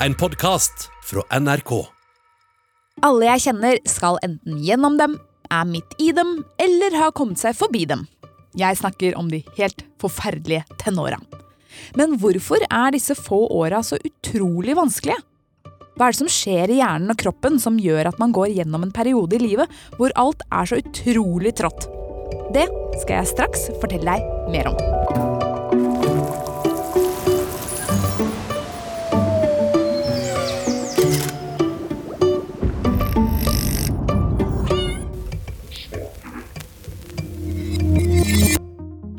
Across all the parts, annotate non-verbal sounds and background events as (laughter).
en podkast fra NRK. Alle jeg kjenner skal enten gjennom dem, er midt i dem eller har kommet seg forbi dem. Jeg snakker om de helt forferdelige tenåra. Men hvorfor er disse få åra så utrolig vanskelige? Hva er det som skjer i hjernen og kroppen som gjør at man går gjennom en periode i livet hvor alt er så utrolig trått? Det skal jeg straks fortelle deg mer om.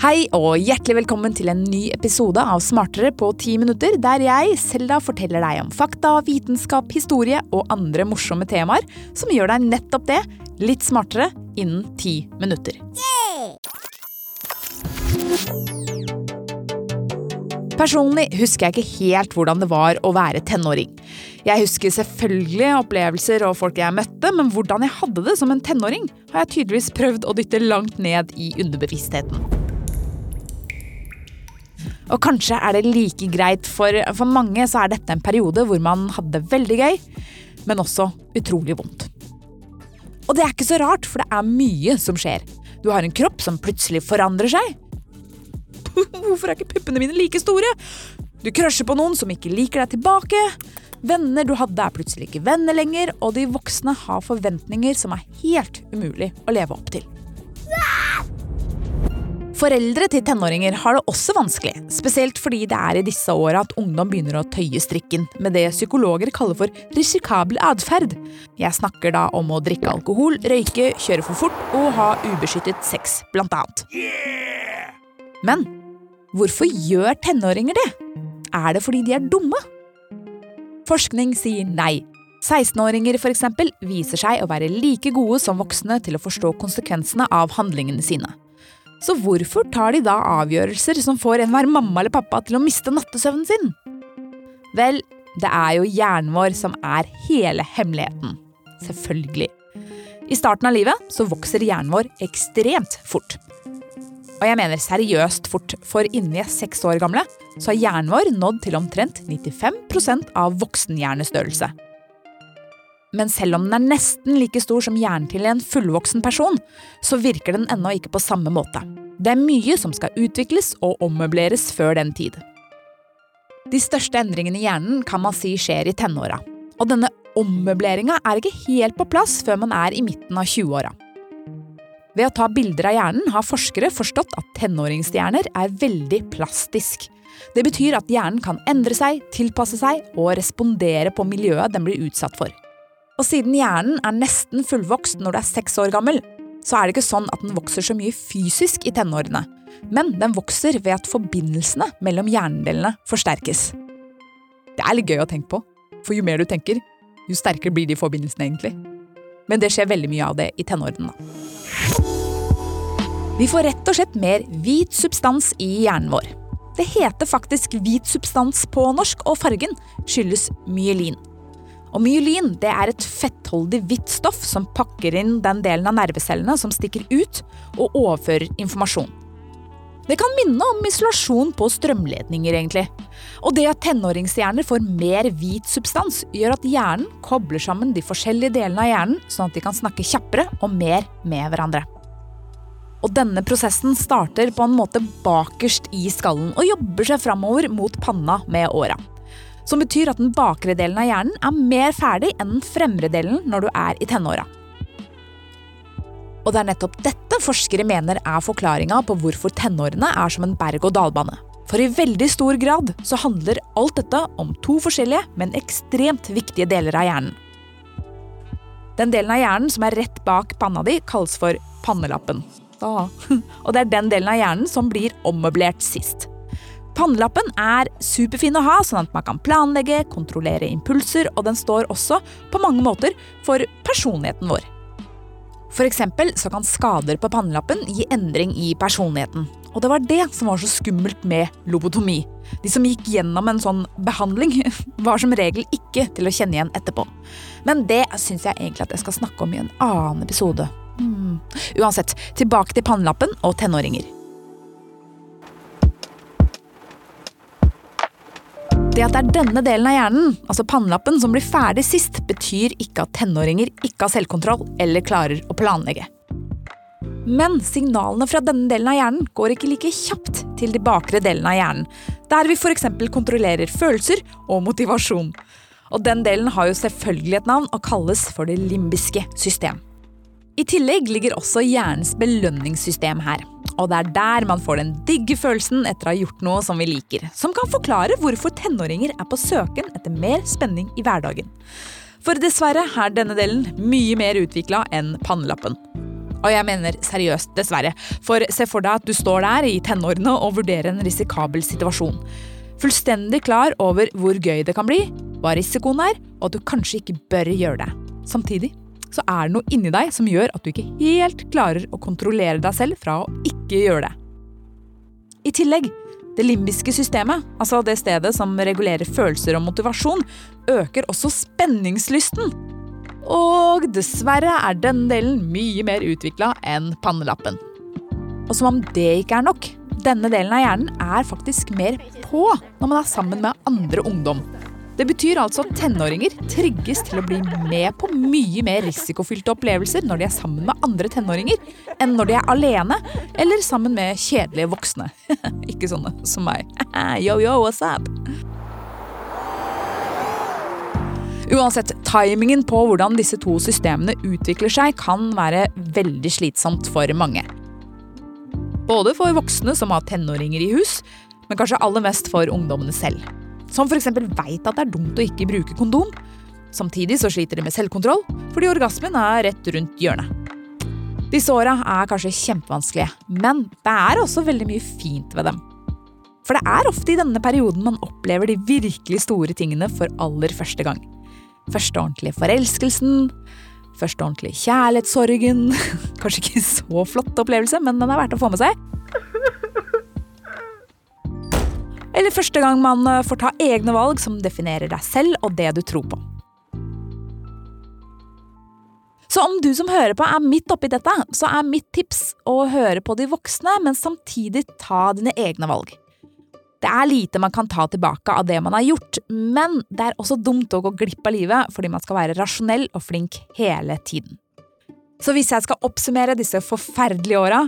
Hei og hjertelig velkommen til en ny episode av Smartere på ti minutter, der jeg, Selda, forteller deg om fakta, vitenskap, historie og andre morsomme temaer som gjør deg nettopp det, litt smartere, innen ti minutter. Personlig husker jeg ikke helt hvordan det var å være tenåring. Jeg husker selvfølgelig opplevelser og folk jeg møtte, men hvordan jeg hadde det som en tenåring, har jeg tydeligvis prøvd å dytte langt ned i underbevisstheten. Og kanskje er det like greit, for for mange så er dette en periode hvor man hadde veldig gøy, men også utrolig vondt. Og det er ikke så rart, for det er mye som skjer. Du har en kropp som plutselig forandrer seg. (laughs) Hvorfor er ikke puppene mine like store? Du krasjer på noen som ikke liker deg tilbake. Venner du hadde er plutselig ikke venner lenger, og de voksne har forventninger som er helt umulig å leve opp til. Foreldre til tenåringer har det også vanskelig, spesielt fordi det er i disse åra at ungdom begynner å tøye strikken med det psykologer kaller for risikabel atferd. Jeg snakker da om å drikke alkohol, røyke, kjøre for fort og ha ubeskyttet sex, blant annet. Men hvorfor gjør tenåringer det? Er det fordi de er dumme? Forskning sier nei. 16-åringer for eksempel, viser seg å være like gode som voksne til å forstå konsekvensene av handlingene sine. Så hvorfor tar de da avgjørelser som får enhver mamma eller pappa til å miste nattesøvnen sin? Vel, det er jo hjernen vår som er hele hemmeligheten. Selvfølgelig. I starten av livet så vokser hjernen vår ekstremt fort. Og jeg mener seriøst fort, for innen vi er seks år gamle, så har hjernen vår nådd til omtrent 95% av voksenhjernestørrelse. Men selv om den er nesten like stor som hjernen til en fullvoksen person, så virker den ennå ikke på samme måte. Det er mye som skal utvikles og ommøbleres før den tid. De største endringene i hjernen kan man si skjer i tenåra. Og denne ommøbleringa er ikke helt på plass før man er i midten av 20-åra. Ved å ta bilder av hjernen har forskere forstått at tenåringshjerner er veldig plastisk. Det betyr at hjernen kan endre seg, tilpasse seg og respondere på miljøet den blir utsatt for. Og siden hjernen er nesten fullvokst når du er seks år gammel, så er det ikke sånn at den vokser så mye fysisk i tenårene. Men den vokser ved at forbindelsene mellom hjernedelene forsterkes. Det er litt gøy å tenke på, for jo mer du tenker, jo sterkere blir de forbindelsene egentlig. Men det skjer veldig mye av det i tenårene. Vi får rett og slett mer hvit substans i hjernen vår. Det heter faktisk hvit substans på norsk, og fargen skyldes myelin. Og myelin det er et fettholdig hvitt stoff som pakker inn den delen av nervecellene som stikker ut og overfører informasjon. Det kan minne om isolasjon på strømledninger, egentlig. Og det at tenåringshjerner får mer hvit substans, gjør at hjernen kobler sammen de forskjellige delene av hjernen, sånn at de kan snakke kjappere og mer med hverandre. Og denne prosessen starter på en måte bakerst i skallen og jobber seg framover mot panna med åra. Som betyr at den bakre delen av hjernen er mer ferdig enn den fremre delen når du er i tenåra. Og det er nettopp dette forskere mener er forklaringa på hvorfor tenårene er som en berg-og-dal-bane. For i veldig stor grad så handler alt dette om to forskjellige, men ekstremt viktige deler av hjernen. Den delen av hjernen som er rett bak panna di, kalles for pannelappen. Ah. (laughs) Og det er den delen av hjernen som blir ommøblert sist. Pannelappen er superfin å ha, sånn at man kan planlegge, kontrollere impulser, og den står også på mange måter for personligheten vår. For eksempel så kan skader på pannelappen gi endring i personligheten. Og det var det som var så skummelt med lobotomi. De som gikk gjennom en sånn behandling, (laughs) var som regel ikke til å kjenne igjen etterpå. Men det syns jeg egentlig at jeg skal snakke om i en annen episode. Hmm. Uansett, tilbake til pannelappen og tenåringer. Det at det er denne delen av hjernen, altså pannelappen, som blir ferdig sist, betyr ikke at tenåringer ikke har selvkontroll eller klarer å planlegge. Men signalene fra denne delen av hjernen går ikke like kjapt til de bakre delene av hjernen, der vi f.eks. kontrollerer følelser og motivasjon. Og den delen har jo selvfølgelig et navn og kalles for det limbiske system. I tillegg ligger også hjernens belønningssystem her. Og det er der man får den digge følelsen etter å ha gjort noe som vi liker. Som kan forklare hvorfor tenåringer er på søken etter mer spenning i hverdagen. For dessverre er denne delen mye mer utvikla enn pannelappen. Og jeg mener seriøst, dessverre. For se for deg at du står der i tenårene og vurderer en risikabel situasjon. Fullstendig klar over hvor gøy det kan bli, hva risikoen er, og at du kanskje ikke bør gjøre det. Samtidig så er det noe inni deg som gjør at du ikke helt klarer å kontrollere deg selv fra å ikke gjøre det. I tillegg, det limbiske systemet, altså det stedet som regulerer følelser og motivasjon, øker også spenningslysten. Og dessverre er den delen mye mer utvikla enn pannelappen. Og som om det ikke er nok, denne delen av hjernen er faktisk mer på når man er sammen med andre ungdom. Det betyr altså at tenåringer trigges til å bli med på mye mer risikofylte opplevelser når de er sammen med andre tenåringer, enn når de er alene eller sammen med kjedelige voksne. (laughs) Ikke sånne som meg. (laughs) Yo, yo, what's up? Uansett, timingen på hvordan disse to systemene utvikler seg, kan være veldig slitsomt for mange. Både for voksne som har tenåringer i hus, men kanskje aller mest for ungdommene selv som f.eks. veit at det er dumt å ikke bruke kondom. Samtidig så sliter de med selvkontroll, fordi orgasmen er rett rundt hjørnet. Disse åra er kanskje kjempevanskelige, men det er også veldig mye fint ved dem. For det er ofte i denne perioden man opplever de virkelig store tingene for aller første gang. Første ordentlige forelskelsen, første ordentlige kjærlighetssorgen. (laughs) Kanskje ikke så flott opplevelse, men den er verdt å få med seg. Eller første gang man eh, får ta egne valg som definerer deg selv og det du tror på. Så om du som hører på er midt oppi dette, så er mitt tips å høre på de voksne, men samtidig ta dine egne valg. Det er lite man kan ta tilbake av det man har gjort, men det er også dumt å gå glipp av livet fordi man skal være rasjonell og flink hele tiden. Så hvis jeg skal oppsummere disse forferdelige åra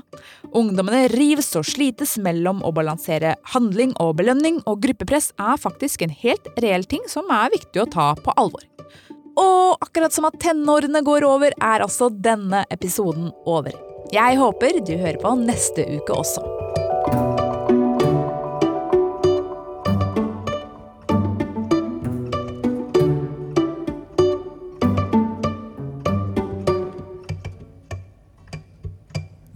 Ungdommene rives og slites mellom å balansere handling og belønning, og gruppepress er faktisk en helt reell ting som er viktig å ta på alvor. Og akkurat som at tenårene går over, er altså denne episoden over. Jeg håper du hører på neste uke også.